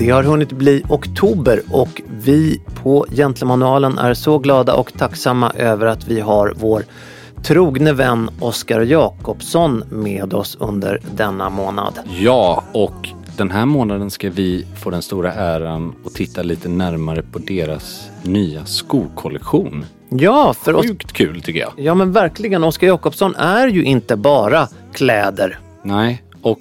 Det har hunnit bli oktober och vi på Gentlemanualen är så glada och tacksamma över att vi har vår trogne vän Oskar Jakobsson med oss under denna månad. Ja, och den här månaden ska vi få den stora äran att titta lite närmare på deras nya skokollektion. Ja, för oss... Sjukt kul tycker jag. Ja, men verkligen. Oskar Jakobsson är ju inte bara kläder. Nej, och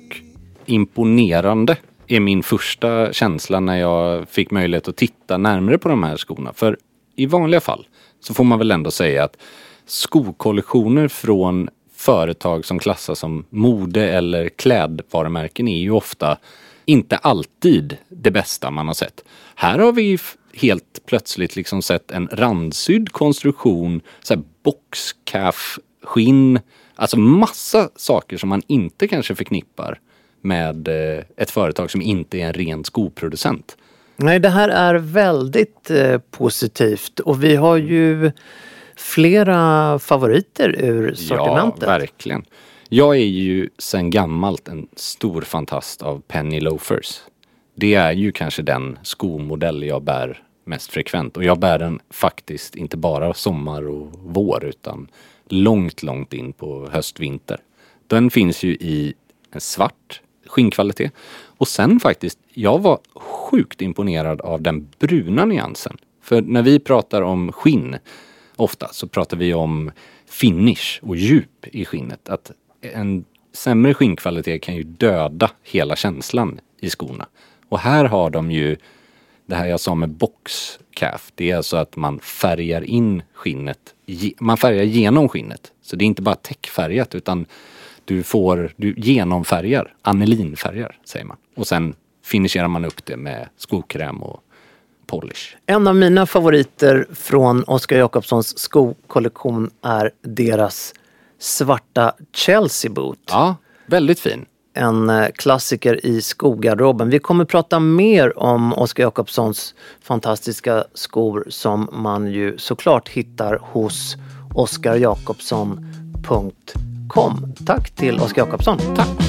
imponerande är min första känsla när jag fick möjlighet att titta närmare på de här skorna. För i vanliga fall så får man väl ändå säga att skokollektioner från företag som klassas som mode eller klädvarumärken är ju ofta inte alltid det bästa man har sett. Här har vi helt plötsligt liksom sett en randsydd konstruktion, så här boxcaff, skinn, alltså massa saker som man inte kanske förknippar med eh, ett företag som inte är en ren skoproducent. Nej, det här är väldigt eh, positivt och vi har ju flera favoriter ur sortimentet. Ja, verkligen. Jag är ju sen gammalt en stor fantast av Penny Loafers. Det är ju kanske den skomodell jag bär mest frekvent och jag bär den faktiskt inte bara sommar och vår utan långt, långt in på höst-vinter. Den finns ju i en svart skinnkvalitet och sen faktiskt, jag var sjukt imponerad av den bruna nyansen. För när vi pratar om skinn ofta så pratar vi om finish och djup i skinnet. Att en sämre skinnkvalitet kan ju döda hela känslan i skorna. Och här har de ju det här jag sa med boxcalf. Det är alltså att man färgar in skinnet. Man färgar genom skinnet. Så det är inte bara täckfärgat utan du får, du genomfärgar, anilinfärgar säger man. Och sen finisherar man upp det med skokräm och polish. En av mina favoriter från Oskar Jakobssons skokollektion är deras svarta Chelsea boot. Ja, väldigt fin. En eh, klassiker i skogarderoben. Vi kommer prata mer om Oskar Jakobssons fantastiska skor som man ju såklart hittar hos Kom. Tack till Oskar Jakobsson. Tack.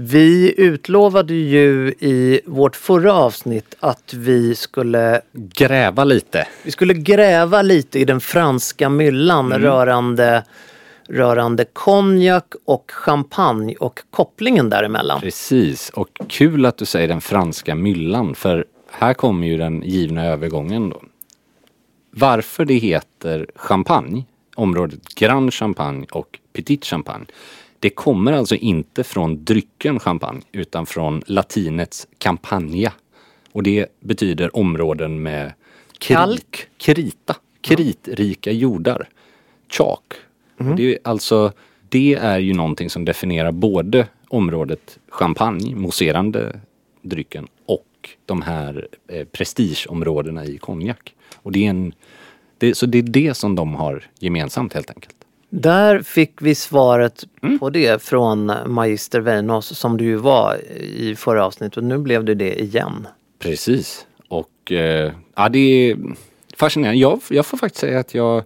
Vi utlovade ju i vårt förra avsnitt att vi skulle, Gräva lite. vi skulle gräva lite i den franska myllan rörande, rörande konjak och champagne och kopplingen däremellan. Precis, och kul att du säger den franska myllan för här kommer ju den givna övergången då. Varför det heter champagne, området Grand Champagne och Petit Champagne, det kommer alltså inte från drycken champagne utan från latinets campagna. Och det betyder områden med kri- Kalk. krita, kritrika jordar. Chalk. Mhm. Det, är alltså, det är ju någonting som definierar både området champagne, mousserande drycken, och de här eh, prestigeområdena i konjak. Och det är en, det, så det är det som de har gemensamt helt enkelt. Där fick vi svaret på det från Magister Weinås som du ju var i förra avsnittet och nu blev det det igen. Precis. Och eh, ja, det är fascinerande. Jag, jag får faktiskt säga att jag,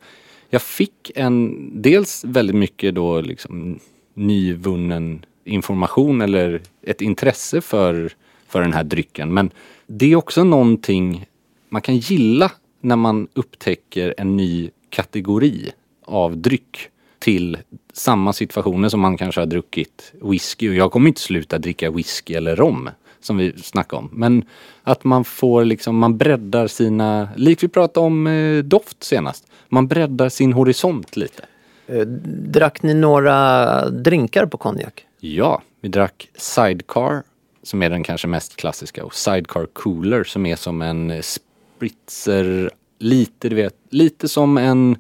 jag fick en, dels väldigt mycket då liksom nyvunnen information eller ett intresse för, för den här drycken. Men det är också någonting man kan gilla när man upptäcker en ny kategori av dryck till samma situationer som man kanske har druckit whisky. Och jag kommer inte sluta dricka whisky eller rom som vi snackade om. Men att man får liksom, man breddar sina, likt vi pratade om eh, doft senast. Man breddar sin horisont lite. Eh, Drack ni några drinkar på konjak? Ja, vi drack Sidecar som är den kanske mest klassiska och Sidecar Cooler som är som en spritzer, lite du vet, lite som en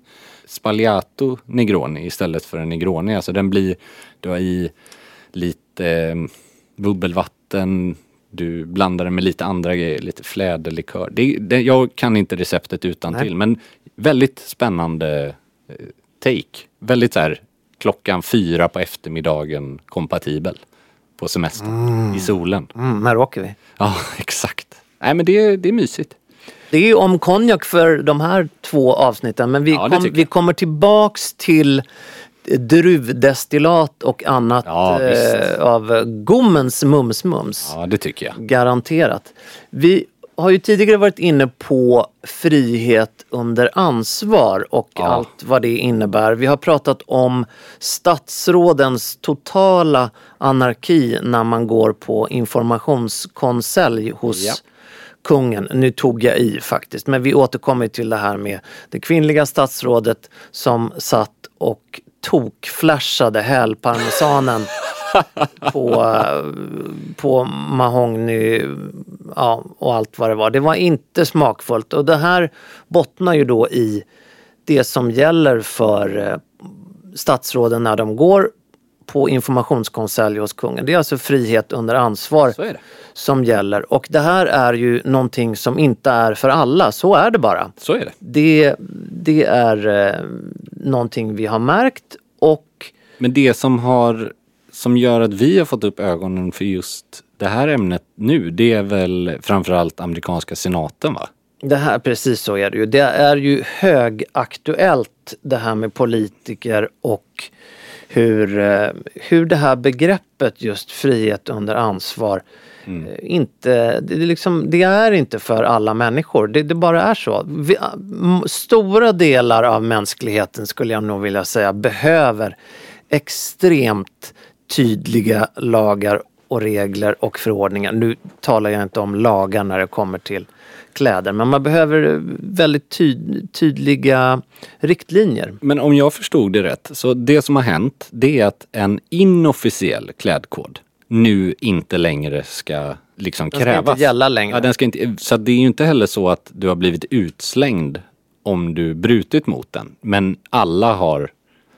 Spagliato Negroni istället för en Negroni. Alltså den blir, du har i lite eh, bubbelvatten, du blandar den med lite andra grejer, lite fläderlikör. Det, det, jag kan inte receptet utan till men väldigt spännande eh, take. Väldigt så här klockan fyra på eftermiddagen kompatibel på semester i solen. Mm, här åker vi. Ja, exakt. Nej men det, det är mysigt. Det är om konjak för de här två avsnitten men vi, Ja, kom, vi kommer tillbaks till druvdestillat och annat Ja, eh, av Gommens mums-mums. Ja, det tycker jag. Garanterat. Vi har ju tidigare varit inne på frihet under ansvar och Ja. allt vad det innebär. Vi har pratat om statsrådens totala anarki när man går på informationskonselj hos. Kungen. Nu tog jag i faktiskt, men vi återkommer till det här med det kvinnliga statsrådet som satt och tokflashade hälparmesanen på, på mahogny ja, och allt vad det var. Det var inte smakfullt och det här bottnar ju då i det som gäller för eh, statsråden när de går på informationskonselj hos kungen. Det är alltså frihet under ansvar som gäller och det här är ju någonting som inte är för alla, så är det bara. Så är det. Det, det är eh, någonting vi har märkt och Men det som har som gör att vi har fått upp ögonen för just det här ämnet nu, det är väl framförallt amerikanska senaten va? Det här, precis så är det ju. Det är ju högaktuellt det här med politiker och hur, eh, hur det här begreppet just frihet under ansvar Mm. eh, inte, det, är liksom, det är inte för alla människor. Det, det bara är så. Vi, m- stora delar av mänskligheten skulle jag nog vilja säga behöver extremt tydliga lagar och regler och förordningar. Nu talar jag inte om lagar när det kommer till kläder men man behöver väldigt tyd, tydliga riktlinjer. Men om jag förstod det rätt, så det som har hänt det är att en inofficiell klädkod nu inte längre ska liksom Den ska krävas. inte gälla längre. Ja, den ska inte, så det är ju inte heller så att du har blivit utslängd om du brutit mot den. Men alla har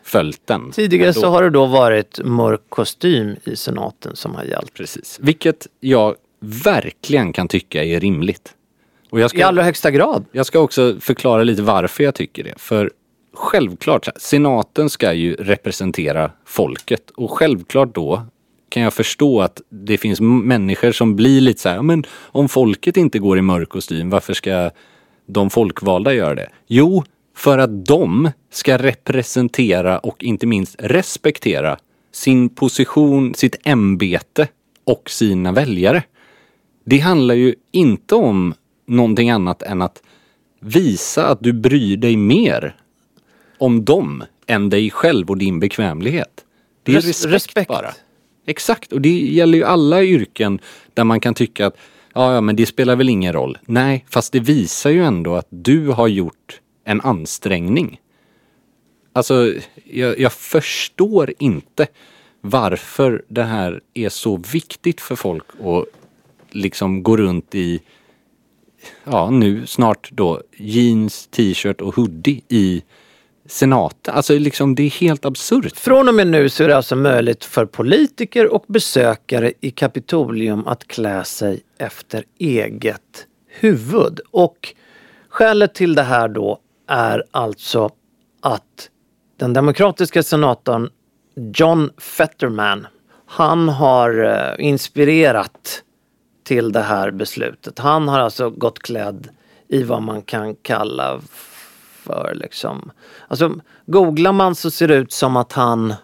följt den. Tidigare så har det då varit mörk kostym i senaten som har gällt. Precis. Vilket jag verkligen kan tycka är rimligt. Och jag I ska, allra högsta grad. jag ska också förklara lite varför jag tycker det. För självklart, senaten ska ju representera folket. Och självklart då kan jag förstå att det finns människor som blir lite så här, "Ja, men om folket inte går i mörk kostym, varför ska de folkvalda göra det? Jo, för att de ska representera och inte minst respektera sin position, sitt ämbete och sina väljare. Det handlar ju inte om någonting annat än att visa att du bryr dig mer om dem än dig själv och din bekvämlighet. Det är Res- respekt, respekt. bara. Exakt, och det gäller ju alla yrken där man kan tycka att ja, ja, men det spelar väl ingen roll. Nej, fast det visar ju ändå att du har gjort en ansträngning. Alltså, jag, jag förstår inte varför det här är så viktigt för folk att liksom gå runt i, ja nu snart då, jeans, t-shirt och hoodie i senaten. Alltså liksom det är helt absurt. Från och med nu så är det alltså möjligt för politiker och besökare i Kapitolium att klä sig efter eget huvud. Och skälet till det här då är alltså att den demokratiska senatorn John Fetterman, han har eh, inspirerat till det här beslutet. Han har alltså gått klädd i vad man kan kalla för liksom... Alltså googlar man så ser det ut som att han...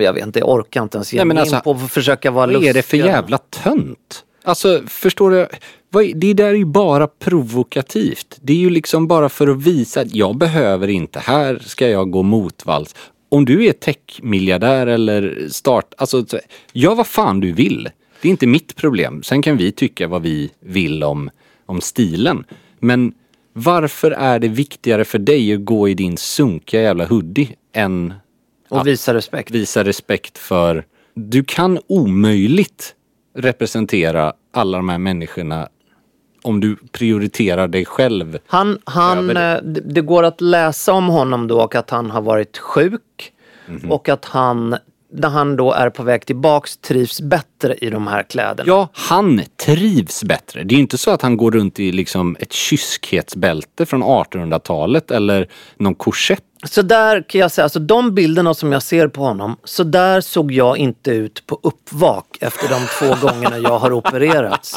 Jag vet inte, jag orkar inte ens ge mig alltså, in på att försöka vara Vad är det för lustig. jävla tönt? Alltså förstår du? Det där är ju bara provokativt. Det är ju liksom bara för att visa att jag behöver inte, här ska jag gå motvalls. Om du är techmiljardär eller start, alltså så- gör vad fan du vill. Det är inte mitt problem. Sen kan vi tycka vad vi vill om, om stilen. Men varför är det viktigare för dig att gå i din sunkiga jävla hoodie än Och visa respekt. visa respekt för... Du kan omöjligt representera alla de här människorna om du prioriterar dig själv. Han, han, eh, det det går att läsa om honom då och att han har varit sjuk. Mhm. Och att han, när han då är på väg tillbaks, trivs bättre i de här kläderna. Ja, han trivs bättre. Det är ju inte så att han går runt i liksom ett kyskhetsbälte från 1800-talet eller någon korsett. Så där kan jag säga, alltså de bilderna som jag ser på honom, så där såg jag inte ut på uppvak efter de två gångerna jag har opererats.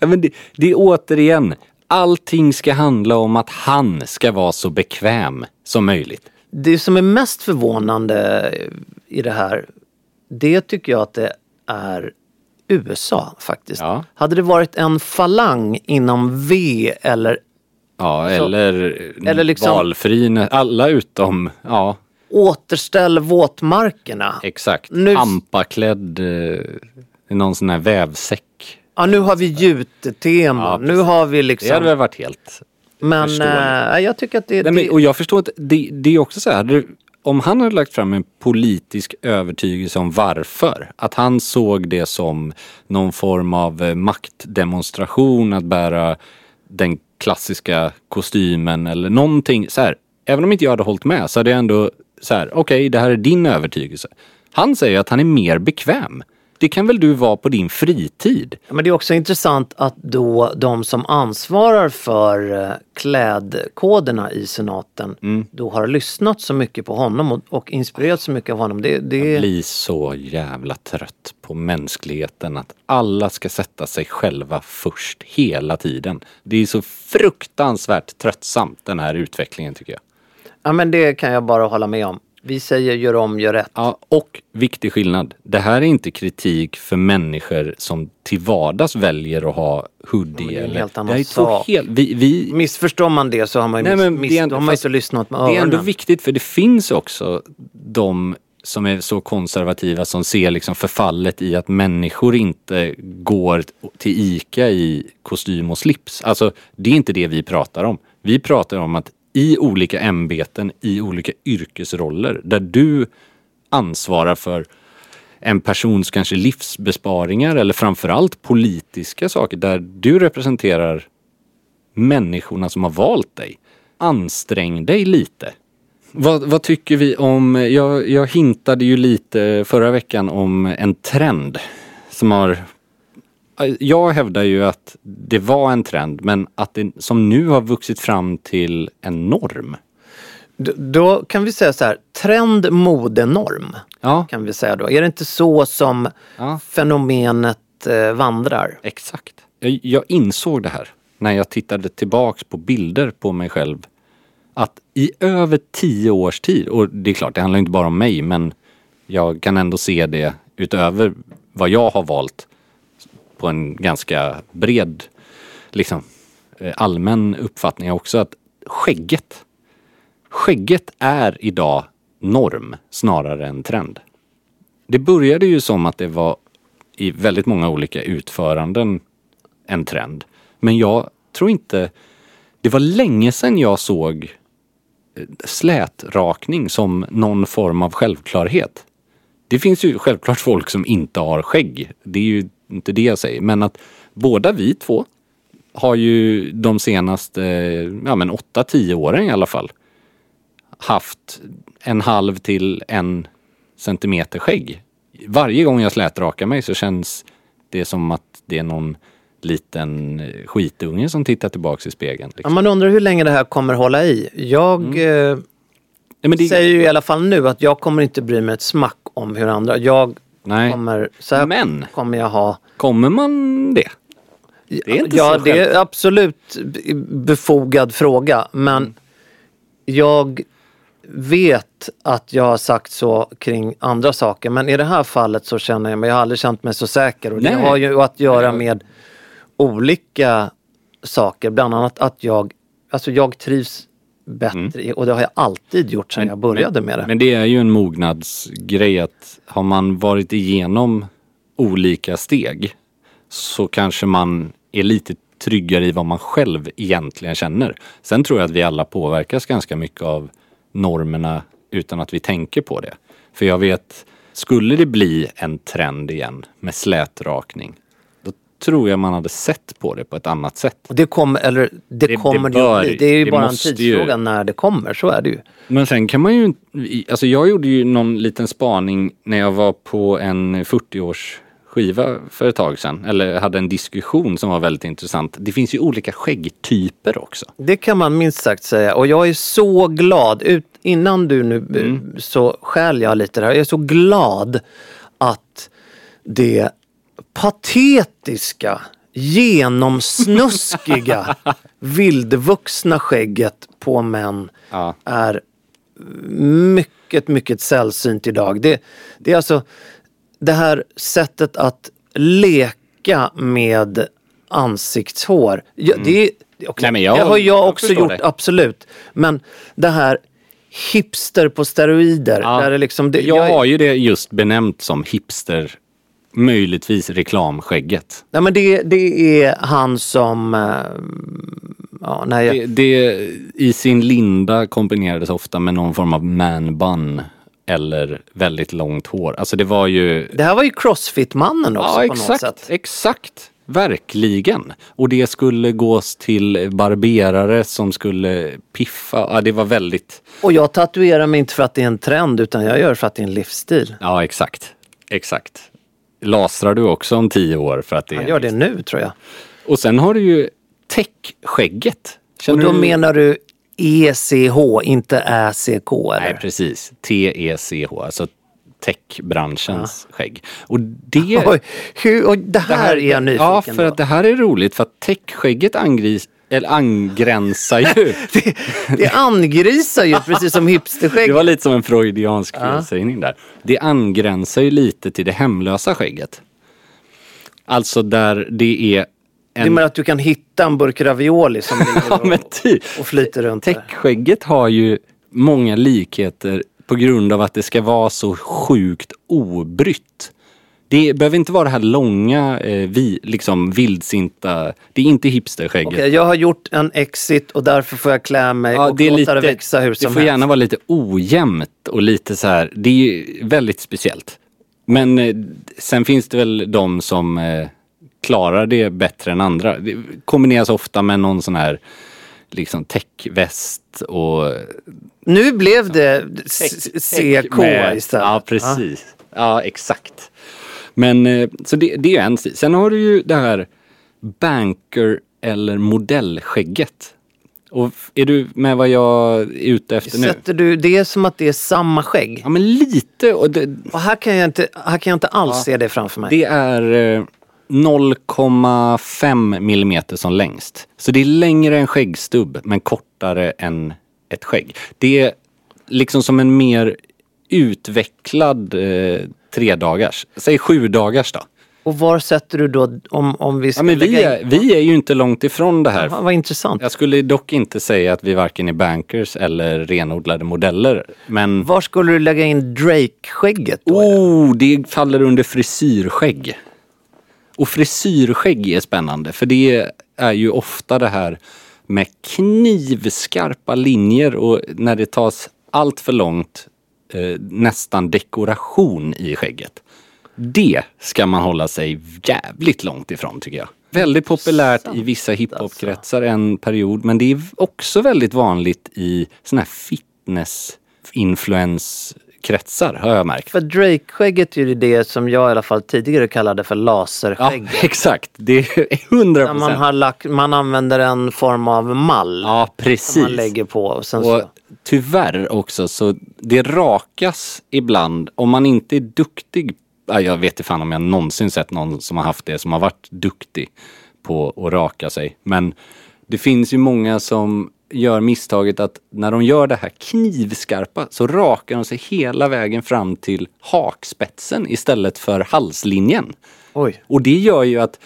Ja, men det, det är återigen, allting ska handla om att han ska vara så bekväm som möjligt. Det som är mest förvånande i det här, det tycker jag att det är USA faktiskt. Ja. Hade det varit en falang inom V eller Ja, Så- eller, eller liksom- valfri, alla utom, ja, återställ våtmarkerna. Exakt. Nu- Ampaklädd, eh, någon sån här vävsäck. Ja, nu har vi jutetema. Ja, nu har vi Det liksom... hade väl varit helt... men förståeligt. äh, jag tycker att det... Nej, men, och jag förstår att det, det är också så här, om han hade lagt fram en politisk övertygelse om varför, att han såg det som någon form av eh, maktdemonstration att bära den klassiska kostymen eller någonting så här. Även om inte jag hade hållit med så hade jag ändå så här, okej det här är din övertygelse. Han säger att han är mer bekväm. Det kan väl du vara på din fritid? Men det är också intressant att då de som ansvarar för eh, klädkoderna i senaten Mm. då har lyssnat så mycket på honom och, och inspirerat så mycket av honom. Det, det, Jag blir så jävla trött på mänskligheten att alla ska sätta sig själva först hela tiden. Det är så fruktansvärt tröttsamt den här utvecklingen tycker jag. ja, men det kan jag bara hålla med om. Vi säger gör om, gör rätt. Ja, och viktig skillnad. Det här är inte kritik för människor som till vardags väljer att ha hoodie. men det är en helt annan sak. Helt, vi, vi, Missförstår man det så har man ju Nej, miss, miss, ändå- då har man inte lyssnat med Det är ändå öronen. viktigt för det finns också de som är så konservativa som ser liksom förfallet i att människor inte går till ICA i kostym och slips. Alltså det är inte det vi pratar om. Vi pratar om att i olika ämbeten, i olika yrkesroller där du ansvarar för en persons kanske livsbesparingar eller framförallt politiska saker där du representerar människorna som har valt dig. Ansträng dig lite. Vad, vad tycker vi om, jag, jag hintade ju lite förra veckan om en trend som har jag hävdar ju att det var en trend men att det som nu har vuxit fram till en norm. D- Då kan vi säga så här, trend, mode, norm. Ja, Kan vi säga då. Är det inte så som Ja. fenomenet eh, vandrar? exakt. Jag, jag insåg det här när jag tittade tillbaks på bilder på mig själv. Att i över tio års tid, och det är klart det handlar inte bara om mig men jag kan ändå se det utöver vad jag har valt på en ganska bred, liksom eh, allmän uppfattning också att skägget, skägget är idag norm snarare än trend. Det började ju som att det var i väldigt många olika utföranden en trend. Men jag tror inte, det var länge sedan jag såg eh, slätrakning som någon form av självklarhet. Det finns ju självklart folk som inte har skägg. Det är ju inte det jag säger. Men att båda vi två har ju de senaste ja, men 8-10 åren i alla fall haft en halv till en centimeter skägg. Varje gång jag slätrakar mig så känns det som att det är någon liten skitunge som tittar tillbaks i spegeln. Ja, Liksom. man undrar hur länge det här kommer hålla i. Jag eh, Nej, men det, säger ju i alla fall nu att jag kommer inte bry mig ett smack om hur andra... Jag nej. kommer... Så här Men kommer jag ha... kommer man det? Det är inte ja, så det är absolut befogad fråga. Men Mm. jag vet att jag har sagt så kring andra saker. Men i det här fallet så känner jag mig, jag har aldrig känt mig så säker. Och det Nej. har ju att göra med olika saker. Bland annat att jag, alltså jag trivs bättre i- och det har jag alltid gjort sedan jag började med det. Mm. Men det är ju en mognadsgrej att har man varit igenom olika steg så kanske man är lite tryggare i vad man själv egentligen känner. Sen tror jag att vi alla påverkas ganska mycket av normerna utan att vi tänker på det. För jag vet, skulle det bli en trend igen med slätrakning, tror jag man hade sett på det på ett annat sätt. Det kommer, eller det, Det- det kommer det, bör- bli. Det är ju det bara en måste ju- tidsfråga när det kommer, så är det ju. Men sen kan man ju, alltså jag gjorde ju någon liten spaning när jag var på en 40-års skiva för ett tag sedan. Eller hade en diskussion som var väldigt intressant. Det finns ju olika skäggtyper också. Det kan man minst sagt säga och jag är så glad, ut, innan du nu eh, Mm. så skäl jag lite där, jag är så glad att det patetiska, genomsnuskiga, vildvuxna skägget på män Ja. är mycket, mycket sällsynt idag. Det, det är alltså det här sättet att leka med ansiktshår. Ja, det, Mm. Nej, jag- det har jag jag också förstår gjort, dig. absolut. Men det här hipster på steroider. Ja. Där det liksom, det, Jag har ju det just benämnt som hipster, möjligtvis reklamskägget. nej, men det, det är han som... eh, ja, nej, jag, Det, det i sin linda kombinerades ofta med någon form av man bun eller väldigt långt hår. Alltså det var ju det här var ju crossfit-mannen också på något exakt. sätt. Exakt. Verkligen. Och det skulle gås till barberare som skulle piffa. Ja, det var väldigt... Och jag tatuerar mig inte för att det är en trend utan jag gör det för att det är en livsstil. Ja, exakt. Exakt. Lasrar du också om tio år för att det är... Han gör det nu tror jag. Och sen har du ju täckskägget. Och då du... menar du ECH, inte ÄCK eller? Nej, precis. TECH, alltså techbranschens skägg. Och det... Oj, hur, och det här, är jag nyfiken Ja, för på. att det här är roligt för att techskägget angris, eller angränsar ju det, det angrisar ju precis som hipsterskägg. Det var lite som en freudiansk felsägning där. Det angränsar ju lite till det hemlösa skägget. Alltså där det är Det en... menar att du kan hitta en burk ravioli som ligger Ja, och, typ. och flyter runt. Täckskägget har ju många likheter på grund av att det ska vara så sjukt obrytt. Det behöver inte vara det här långa, eh, vi, liksom vildsinta, det är inte hipsterskägget. Okej, jag har gjort en exit och därför får jag klä mig Ja, och det, låta det växa hur det som får helst. gärna vara lite ojämnt och lite så här. Det är ju väldigt speciellt. Men eh, sen finns det väl de som eh, klarar det bättre än andra. Det kombineras ofta med någon sån här liksom täckväst och Nu blev det CK istället. Ja, precis. Ja, exakt. Men eh, så det, det är en stil. Sen har du ju det här banker eller modellskägget. Och är du med vad jag är ute efter nu? Sätter du det som att det är samma skägg? Ja, men lite. Och det, Och här kan jag inte, här kan jag inte alls se det framför mig. det är eh, 0,5 millimeter som längst. Så det är längre än skäggstubb men kortare än ett skägg. Det är liksom som en mer utvecklad eh, tre dagars. Säg sju dagars då. Och var sätter du då om, om vi ska Ja, men vi, är, in... vi är ju inte långt ifrån det här. Jaha, vad intressant. Jag skulle dock inte säga att vi varken är bankers eller renodlade modeller. Men Var skulle du lägga in Drake-skägget då? oh, det faller under frisyrskägg. Och frisyrskägg är spännande för det är ju ofta det här med knivskarpa linjer och när det tas allt för långt eh, nästan dekoration i skägget. Det ska man hålla sig jävligt långt ifrån tycker jag. Väldigt populärt i vissa hiphopkretsar en period men det är också väldigt vanligt i såna här fitness influenskretsar har jag märkt. För Drake-skägget är ju det som jag i alla fall tidigare kallade för Ja, laserskägg. exakt. Det är hundra man, procent. har lagt, man använder en form av mall Ja, som precis. man lägger på. Och sen Och så, tyvärr också så det rakas ibland om man inte är duktig. Ja, Jag vet inte fan om jag någonsin sett någon som har haft det som har varit duktig på att raka sig. Men det finns ju många som gör misstaget att när de gör det här knivskarpa så rakar de sig hela vägen fram till hakspetsen istället för halslinjen. oj. Och det gör ju att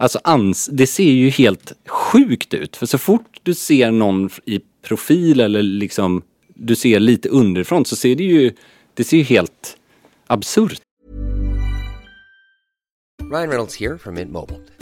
Alltså ans, det ser ju helt sjukt ut. För så fort du ser någon i profil eller liksom du ser lite underifrån så ser det ju, det ser ju helt absurt. Ryan Reynolds here from Mint Mobile.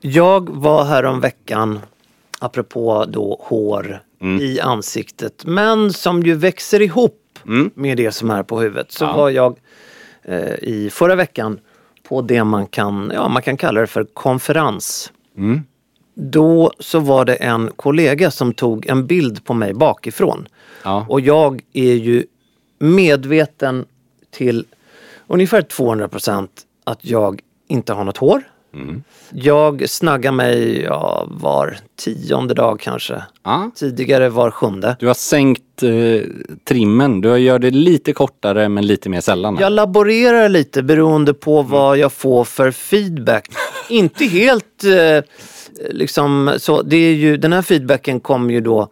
Jag var här om veckan apropå då hår i ansiktet men som ju växer ihop med det som är på huvudet. Så Ja. var jag eh, i förra veckan på det man kan, ja, man kan kalla det för konferens. Då så var det en kollega som tog en bild på mig bakifrån. Ja. Och jag är ju medveten till ungefär 200 procent att jag inte har något hår. Jag snaggar mig ja, var tionde dag kanske. Ja. Tidigare var sjunde. Du har sänkt eh, trimmen, du gör det lite kortare men lite mer sällan. Jag laborerar lite beroende på vad jag får för feedback. Inte helt eh, liksom så. Det är ju, den här feedbacken kommer ju då,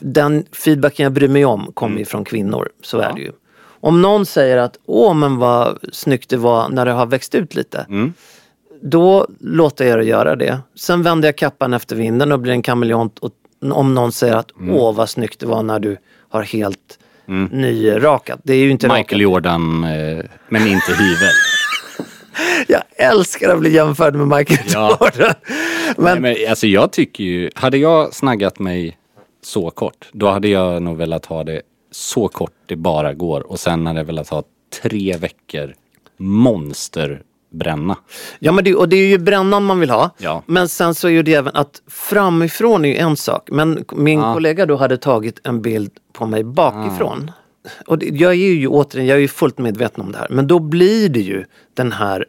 den feedbacken jag bryr mig om kommer ju från kvinnor. Så är det ju. Om någon säger att åh men vad snyggt det var när det har växt ut lite. Då låter jag det göra det. Sen vänder jag kappan efter vinden och blir en kameleont. Och om någon säger att åh vad snyggt det var när du har helt nyrakat. Det är ju inte Michael rakat. Jordan, eh, men inte hyvel. Jag älskar att bli jämförd med Michael Ja. Jordan. Men, Nej, men alltså jag tycker ju, hade jag snaggat mig så kort, då hade jag nog velat ha det så kort det bara går och sen hade jag velat ha tre veckor monsterbränna. Ja men det, och det är ju brännan man vill ha. Ja. Men sen så är ju det även att framifrån är ju en sak. Men min Ja. kollega då hade tagit en bild på mig bakifrån. Och det, jag är ju återigen, jag är ju fullt medveten om det här. Men då blir det ju den här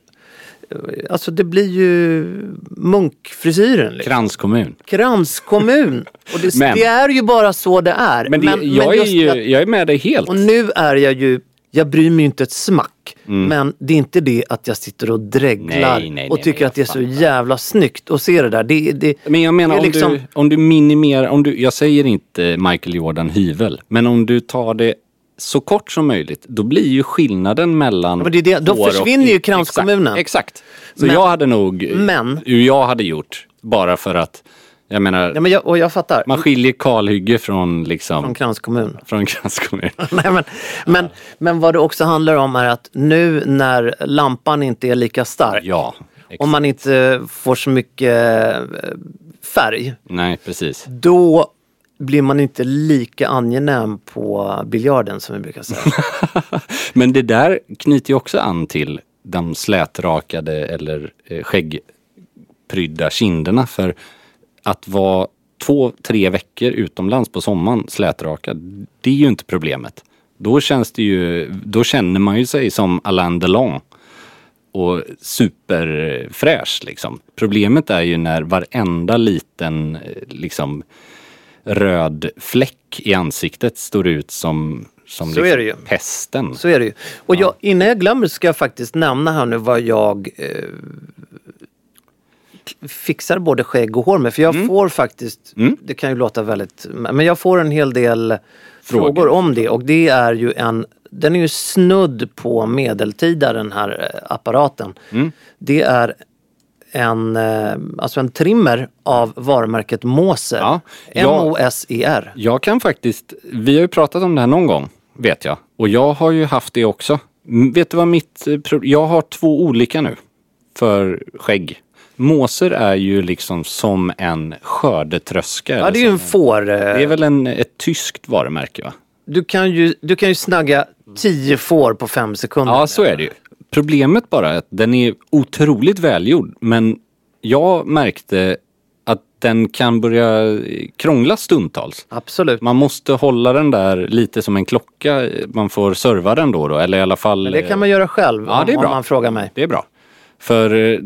eh, Alltså det blir ju munkfrisyren. Liksom. Kranskommun. Kranskommun. Och det, Men- det är ju bara så det är. Men, det, jag, just är ju, jag är med dig helt. och nu är jag ju, jag bryr mig inte ett smack. Men det är inte det att jag sitter och dreglar Mm. Nej, nej, och nej, tycker nej, att det är så jävla snyggt att se det där. Det, det, Men jag menar om, liksom- du, om du minimerar, om du, jag säger inte Michael Jordan hyvel, men om du tar det så kort som möjligt, då blir ju skillnaden mellan men det är det- då hår och- försvinner ju kranskommunen. Exakt. exakt. Så Men- jag hade nog, Men- hur jag hade gjort, bara för att, jag menar, ja, men jag, och jag fattar. man skiljer kalhygge från liksom, Från kranskommun. från kranskommun. Nej, men, men, men vad det också handlar om är att nu när lampan inte är lika stark Ja, och man inte får så mycket eh, färg. nej precis. Då blir man inte lika angenäm på biljarden som vi brukar säga. Men det där knyter ju också an till de slätrakade eller eh, skäggprydda kinderna. För att vara två, tre veckor utomlands på sommaren slätrakad, det är ju inte problemet. Då känns det ju, då känner man ju sig som Alain Delon och superfräsch liksom. Problemet är ju när varenda liten liksom röd fläck i ansiktet står ut som, som Så liksom är det ju. pesten. Så är det ju. Och jag, innan jag glömmer ska jag faktiskt nämna här nu vad jag eh, fixar både skägg och hår med. För jag Mm. får faktiskt, det kan ju låta väldigt, men jag får en hel del frågor, Frågor. om det. Och det är ju en, den är ju snudd på medeltida den här eh, apparaten. Mm. Det är en, eh, alltså en trimmer av varumärket Moser. Ja, M-O-S-E-R. Jag kan faktiskt, vi har ju pratat om det här någon gång, vet jag. Och jag har ju haft det också. Mm, Vet du vad mitt, eh, jag har två olika nu. För skägg. Måser är ju liksom som en skördetröska. Ja, det är ju en får... Det är väl en, ett tyskt varumärke va? Du kan ju, du kan ju snagga tio får på fem sekunder. Ja, så är det ju. Problemet bara är att den är otroligt välgjord. Men jag märkte att den kan börja krångla stundtals. Absolut. Man måste hålla den där lite som en klocka. Man får serva den då, då eller i alla fall... Men det kan man göra själv Ja, det är om, bra. om man frågar mig. Det är bra. För...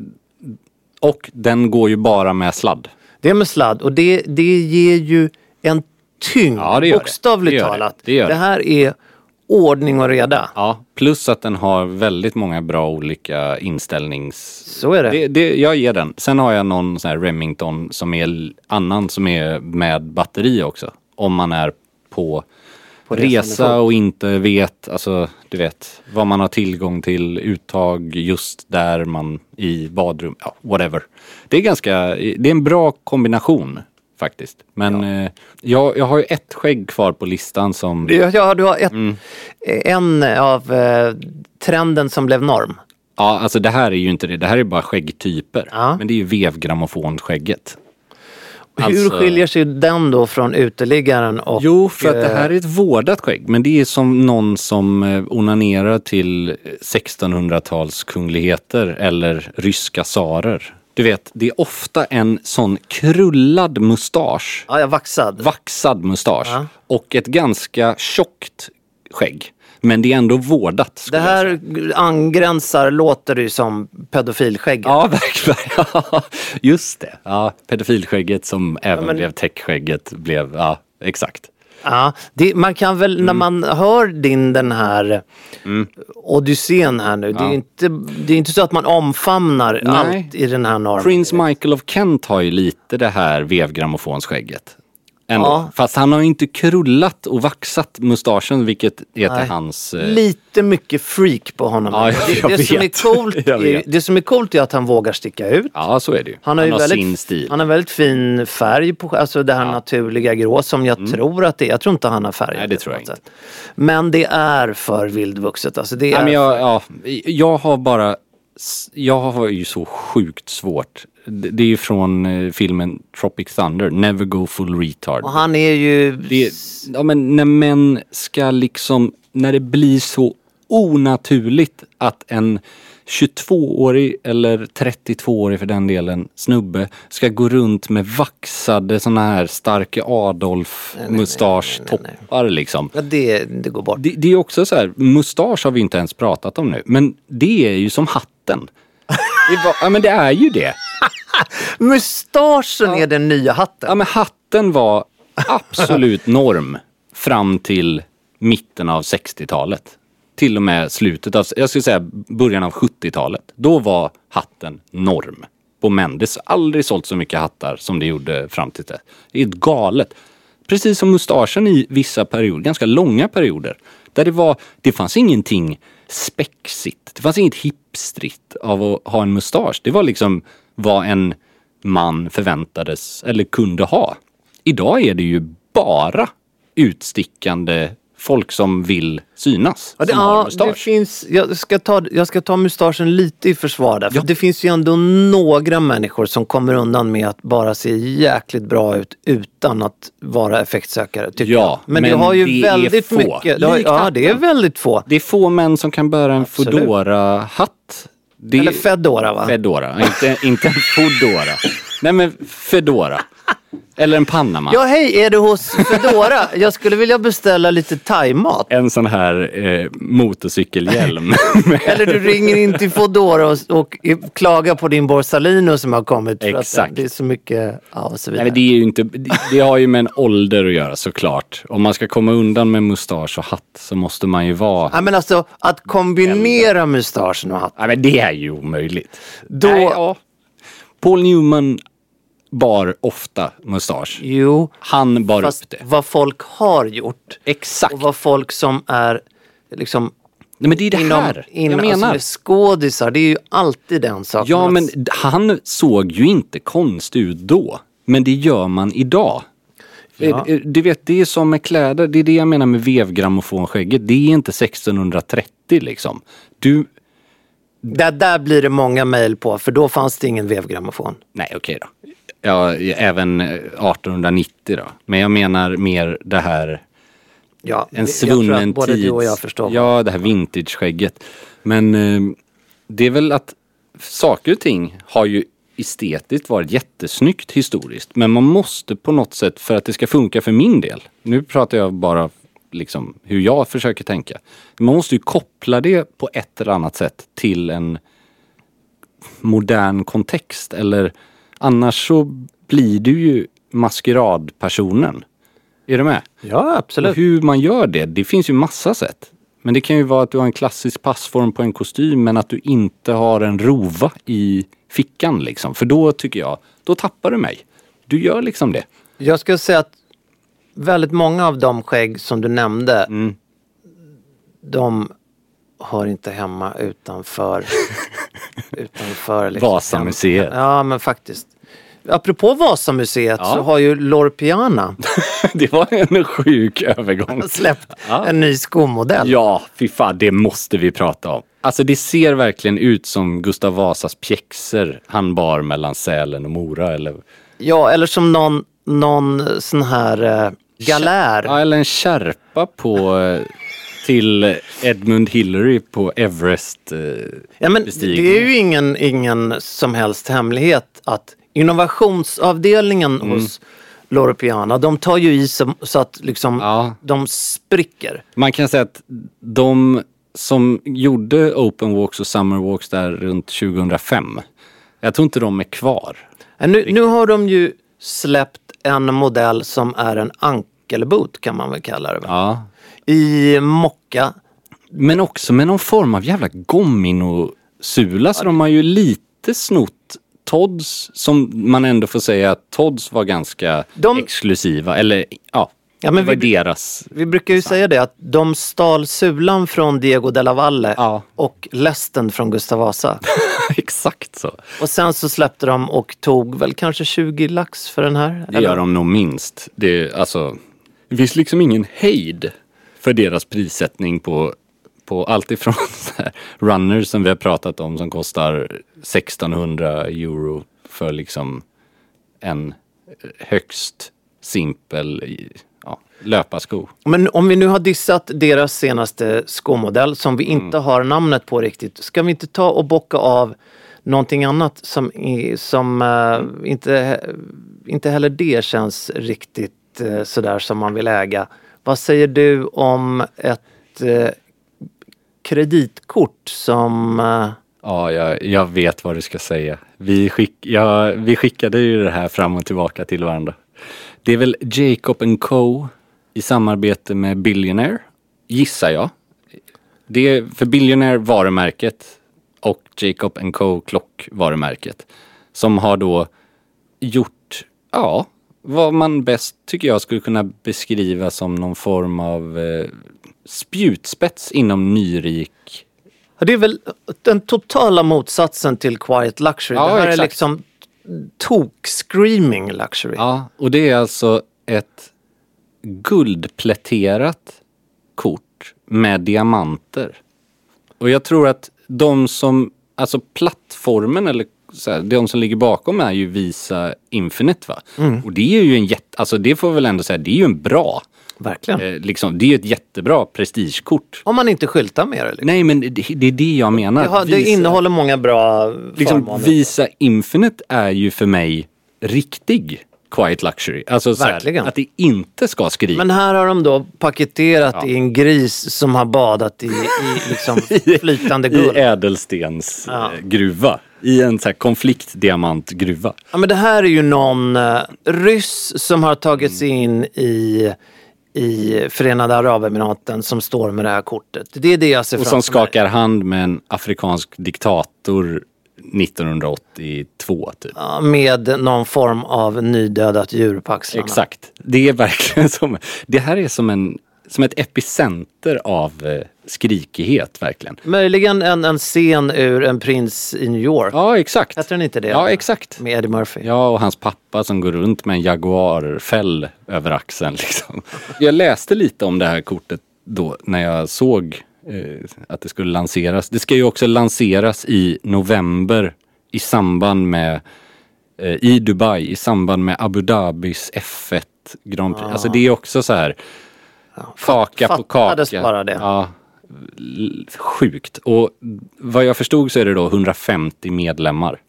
Och den går ju bara med sladd. Det är med sladd och det, det ger ju en tyngd, Ja, det det. bokstavligt Det det. talat. Det gör det. här är ordning och reda. Ja, plus att den har väldigt många bra olika inställnings... Så är det. Det, det, jag ger den. Sen har jag någon sån här Remington som är annan som är med batteri också. Om man är på, resa och inte vet, alltså du vet, vad man har tillgång till, uttag just där man i badrum, ja, whatever. Det är ganska, det är en bra kombination faktiskt. Men eh, jag, jag har ju ett skägg kvar på listan som... Ja, ja, du har ett, Mm. en av eh, trenden som blev norm. Ja, alltså det här är ju inte det. Det här är bara skäggtyper. Ja. Men det är ju vevgrammofonskägget. Hur Alltså- skiljer sig den då från uteliggaren och... Jo, för att det eh, här är ett vårdat skägg. Men det är som någon som eh, onanerar till 1600-tals kungligheter eller ryska tsarer. Du vet, det är ofta en sån krullad mustasch. Ja, ja, vaxad. Vaxad mustasch. Ja. Och ett ganska tjockt skägg. Men det är ändå vårdat. Det här angränsar, låter ju som pedofilskägget. Ja, verkligen. Just det. Ja, pedofilskägget som även men- blev techskägget blev, ja, exakt. Ja, det, man kan väl Mm. när man hör din den här odyssén här nu. Det, är Ja. inte, det är inte så att man omfamnar Nej. allt i den här normen. Prince Michael of Kent har ju lite det här vevgrammofonskägget. Ändå. Ja. Fast han har ju inte krullat och vaxat mustaschen vilket är Nej. hans... eh, Lite mycket freak på honom. Ja, jag- det, som är coolt är, det som är coolt är att han vågar sticka ut. Ja, så är det ju. Han har, ju väldigt, sin stil. han har väldigt fin färg på alltså det här naturliga grå som jag tror att det är. Jag tror inte han har färg. Mm. Nej, det tror jag inte. Men det är för vildvuxet. Alltså det är Nej, men jag, ja, jag har bara... Jag har ju så sjukt svårt Det är ju från eh, filmen Tropic Thunder, Never Go Full Retard. Och han är ju... Det, ja men när män ska liksom, när det blir så onaturligt att en 22-årig eller 32-årig för den delen snubbe ska gå runt med vaxade såna här starke Adolf mustasch-toppar liksom. Ja, det, det går bort. Det, det är också så här, mustasch har vi inte ens pratat om nu, men det är ju som hatten. Var, ja men det är ju det. Mustaschen är den nya hatten. Ja men hatten var absolut norm fram till mitten av 60-talet. Till och med slutet av, jag skulle säga början av 70-talet. Då var hatten norm på män. Det har aldrig sålt så mycket hattar som det gjorde fram till det. Det är galet. Precis som mustaschen i vissa perioder, ganska långa perioder. Där det var, det fanns ingenting spexigt. Det fanns inget hipstrigt av att ha en mustasch. Det var liksom vad en man förväntades eller kunde ha. Idag är det ju bara utstickande folk som vill synas. Ja, det, som har ja, det finns, jag, ska ta, jag ska ta mustaschen lite i försvar där. För det finns ju ändå några människor som kommer undan med att bara se jäkligt bra ut utan att vara effektsökare. Tycker Ja, jag. Men, det men har ju det är väldigt få. mycket. Det har, ja, det är väldigt få. Det är få män som kan bära en Absolut. Foodora-hatt. Det Eller Fedora va? Fedora, inte, inte en Foodora. Nej men Fedora. Eller en Panama. Ja, hej, är du hos Fedora? jag skulle vilja beställa lite thaimat. En sån här eh, motorcykelhjälm. Eller du ringer in till Fodora och, och klagar på din Borsalino som har kommit. För Exakt. Att det är så mycket, ja och så Nej, vidare. men det är ju inte, det, det har ju med en ålder att göra såklart. Om man ska komma undan med mustasch och hatt så måste man ju vara... Ja, men alltså att kombinera mustaschen och hatten. Nej men det är ju omöjligt. Då- Nej, ja. Paul Newman bar ofta mustasch. Jo, Han bar fast upp det. vad folk har gjort Exakt. och vad folk som är liksom Nej men det är det inom, här inom, jag menar. Alltså, skådisar, det är ju alltid den saken. Ja men han såg ju inte konstig ut då. Men det gör man idag. Ja. Eh, eh, Du vet, det är som med kläder. Det är det jag menar med vevgrammofonskägget. Det är inte 1630 liksom. Du... Där, där blir det många mejl på, för då fanns det ingen vevgrammofon. Nej, okej då. Ja, även eh, 1890 då. Men jag menar mer det här Ja, en jag tror att svunnen både tids... du och jag förstår. Ja, det här vintage-skägget. Men eh, det är väl att saker och ting har ju estetiskt varit jättesnyggt historiskt. Men man måste på något sätt, för att det ska funka för min del. Nu pratar jag bara liksom hur jag försöker tänka. Man måste ju koppla det på ett eller annat sätt till en modern kontext. Eller annars så blir du ju maskeradpersonen. Är du med? Ja, absolut. Och hur man gör det, det finns ju massa sätt. Men det kan ju vara att du har en klassisk passform på en kostym men att du inte har en rova i fickan liksom. För då tycker jag, då tappar du mig. Du gör liksom det. Jag skulle säga att väldigt många av de skägg som du nämnde, Mm. de hör inte hemma utanför, utanför liksom Vasamuseet. Ja, men faktiskt. Apropå Vasamuseet Ja. så har ju Lor Piana det var en sjuk övergång. släppt Ja. en ny skomodell. Ja, fy fan, det måste vi prata om. Alltså det ser verkligen ut som Gustav Vasas pjäxor han bar mellan Sälen och Mora eller... Ja, eller som någon, någon sån här eh, galär. Ja, eller en kärpa på... eh, Till Edmund Hillary på Everest. eh, Ja, men det är ju ingen, ingen som helst hemlighet att innovationsavdelningen Mm. hos Loro Piana, de tar ju i så, så att liksom Ja. de spricker. Man kan säga att de som gjorde Open Walks och Summer Walks där runt 2005. Jag tror inte de är kvar. Ja, Nu, nu har de ju släppt en modell som är en ankelboot kan man väl kalla det. va? Ja. I mocka. Men också med någon form av jävla gomminosula. Så de har ju lite snott Todds, som man ändå får säga att Todds var ganska De- exklusiva. Eller ja, Ja, men vi- deras. Vi brukar ju säga det att de stal sulan från Diego de la Valle Ja. och lästen från Gustav Vasa. Exakt så. Och sen så släppte de och tog väl kanske 20 lax för den här. Det gör de nog minst. Det, alltså, det finns liksom ingen hejd för deras prissättning på, på allt ifrån så här runners som vi har pratat om som kostar 1600 euro för liksom en högst simpel ja, löparsko. Men om vi nu har dissat deras senaste skomodell som vi inte har namnet på riktigt. Ska vi inte ta och bocka av någonting annat som, som eh, inte, inte heller det känns riktigt eh, sådär som man vill äga. Vad säger du om ett eh, kreditkort som eh, Ja, jag, jag vet vad du ska säga. Vi, skick, ja, vi skickade ju det här fram och tillbaka till varandra. Det är väl Jacob Co i samarbete med Billionaire, gissar jag. Det är för Billionaire varumärket och Jacob Co klockvarumärket som har då gjort, ja, vad man bäst tycker jag skulle kunna beskriva som någon form av eh, spjutspets inom nyrik Ja, Det är väl den totala motsatsen till quiet luxury. Ja, det här är exakt. liksom tok-screaming luxury. Ja, och det är alltså ett guldpläterat kort med diamanter. Och jag tror att de som, alltså plattformen eller så här, de som ligger bakom är ju Visa Infinite va? Mm. Och det är ju en jätte, alltså det får vi väl ändå säga, det är ju en bra, Verkligen. eh, liksom, det är ju ett jättebra prestigekort. Om man inte skyltar med det. Liksom. Nej men det, det är det jag menar. Det, har, det Visa- innehåller många bra liksom. Visa Infinite är ju för mig riktig quiet luxury. Alltså så här, att det inte ska skrika. Men här har de då paketerat i en gris som har badat i, i liksom flytande I guld. ädelstens Ja. eh, gruva. I en så här konfliktdiamantgruva. Ja, men det här är ju någon eh, ryss som har tagit sig in i, i Förenade Arabemiraten som står med det här kortet. Det är det jag ser Och framför som skakar hand med en afrikansk diktator 1982 typ. Ja, med någon form av nydödat djur på axlarna. Exakt. Det är verkligen som, det här är som, en, som ett epicenter av eh, skrikighet verkligen. Möjligen en, en scen ur En prins i New York. Ja, exakt. Heter den inte det? Ja, exakt. Med Eddie Murphy. Ja, och hans pappa som går runt med en jaguarfäll över axeln. Liksom. Jag läste lite om det här kortet då när jag såg eh, att det skulle lanseras. Det ska ju också lanseras i november i samband med eh, i Dubai i samband med Abu Dhabis F1 Grand Prix. Alltså det är också så här kaka på fattades kaka. bara det. Ja, sjukt. Och vad jag förstod så är det då 150 medlemmar.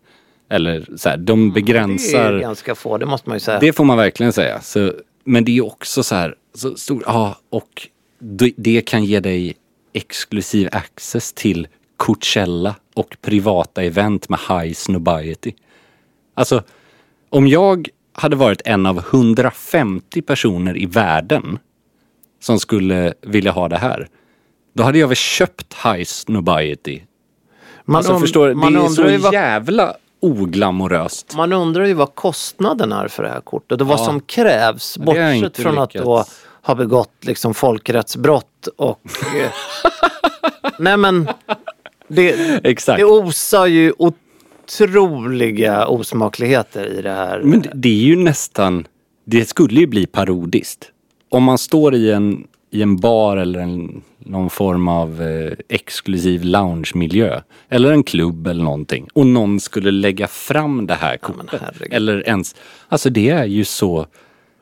Eller så här, de Det begränsar. är ganska få, det måste man ju säga. Det får man verkligen säga. Så, men det är också så här, så stor, ja, och det, det kan ge dig exklusiv access till Coachella och privata event med high snobiety. Alltså, om jag hade varit en av 150 personer i världen som skulle vilja ha det här, då hade jag väl köpt high snobiety. Man alltså förstår man det är undrar ju så vad- jävla oglamoröst. Man undrar ju vad kostnaden är för det här kortet och vad Ja. som krävs. Bortsett från att då lyckats. ha begått liksom folkrättsbrott och... eh, nej men, det, Exakt. det osar ju otroliga osmakligheter i det här. Men det, det är ju nästan, det skulle ju bli parodiskt. Om man står i en, i en bar eller en, någon form av eh, exklusiv loungemiljö. Eller en klubb eller någonting. Och någon skulle lägga fram det här kortet. eller ens, alltså det är ju så,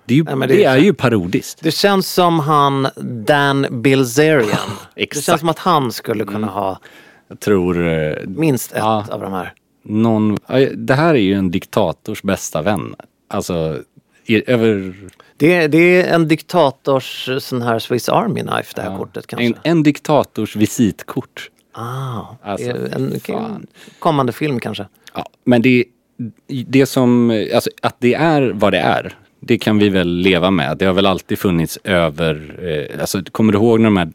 det är ju, Nej, det, det är- ju parodiskt. Det känns som han Dan Bilzerian. det Exakt. känns som att han skulle kunna ha Jag tror... eh, minst ett Ja. av de här. någon, ja, det här är ju en diktators bästa vän. Alltså, över... Det är, det är en diktators eh, sån här Swiss Army Knife det här kortet kanske. En, en diktators visitkort. Ah, Alltså, en fan. kommande film kanske. Ja, men det, det som, alltså att det är vad det är, det kan vi väl leva med. Det har väl alltid funnits över, eh, alltså kommer du ihåg när de här,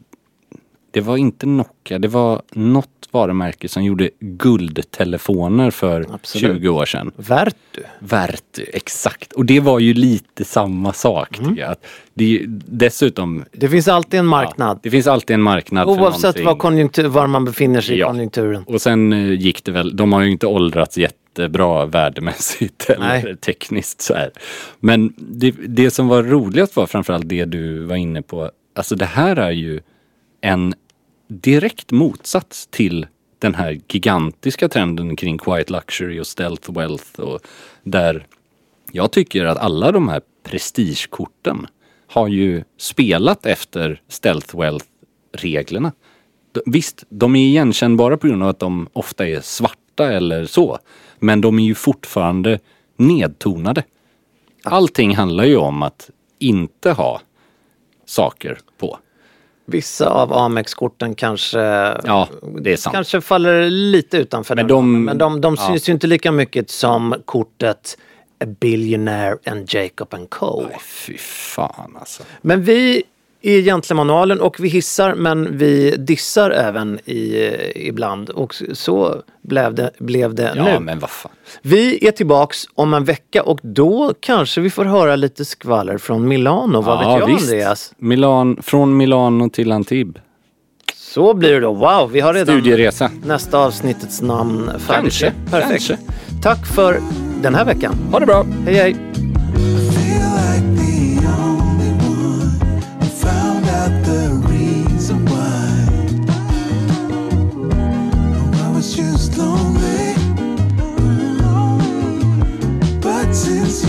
det var inte Nokia, det var något varumärke som gjorde guldtelefoner för Absolut. 20 år sedan. Vertu. Vertu, exakt. Och det var ju lite samma sak. Mm. jag. Att det dessutom, Det finns alltid en marknad. det finns alltid en marknad för Oavsett vad konjunktur, var man befinner sig i Ja. konjunkturen. Och sen eh, gick det väl, de har ju inte åldrats jättebra värdemässigt eller Nej. tekniskt så här. Men det, det som var roligast var framförallt det du var inne på. Alltså det här är ju en direkt motsats till den här gigantiska trenden kring quiet luxury och stealth wealth och där jag tycker att alla de här prestigekorten har ju spelat efter stealth wealth reglerna. Visst, de är igenkännbara på grund av att de ofta är svarta eller så. Men de är ju fortfarande nedtonade. Allting handlar ju om att inte ha saker på. Vissa av Amex-korten kanske, Ja, kanske faller lite utanför Men den de-. Men de, de ja. syns ju inte lika mycket som kortet A Billionaire and Jacob and Co. Fy fan alltså. Men vi är Gentlemanualen och vi hissar men vi dissar även i, ibland och så blev det, blev det Ja, nu. men vad fan. Vi är tillbaks om en vecka och då kanske vi får höra lite skvaller från Milano. Vad ja, vet jag visst. Andreas? Milan, från Milano till Antibes. Så blir det då. Wow, vi har redan Studieresa. nästa avsnittets namn färdigt. Kanske, Perfekt. kanske. Tack för den här veckan. Ha det bra. Hej hej.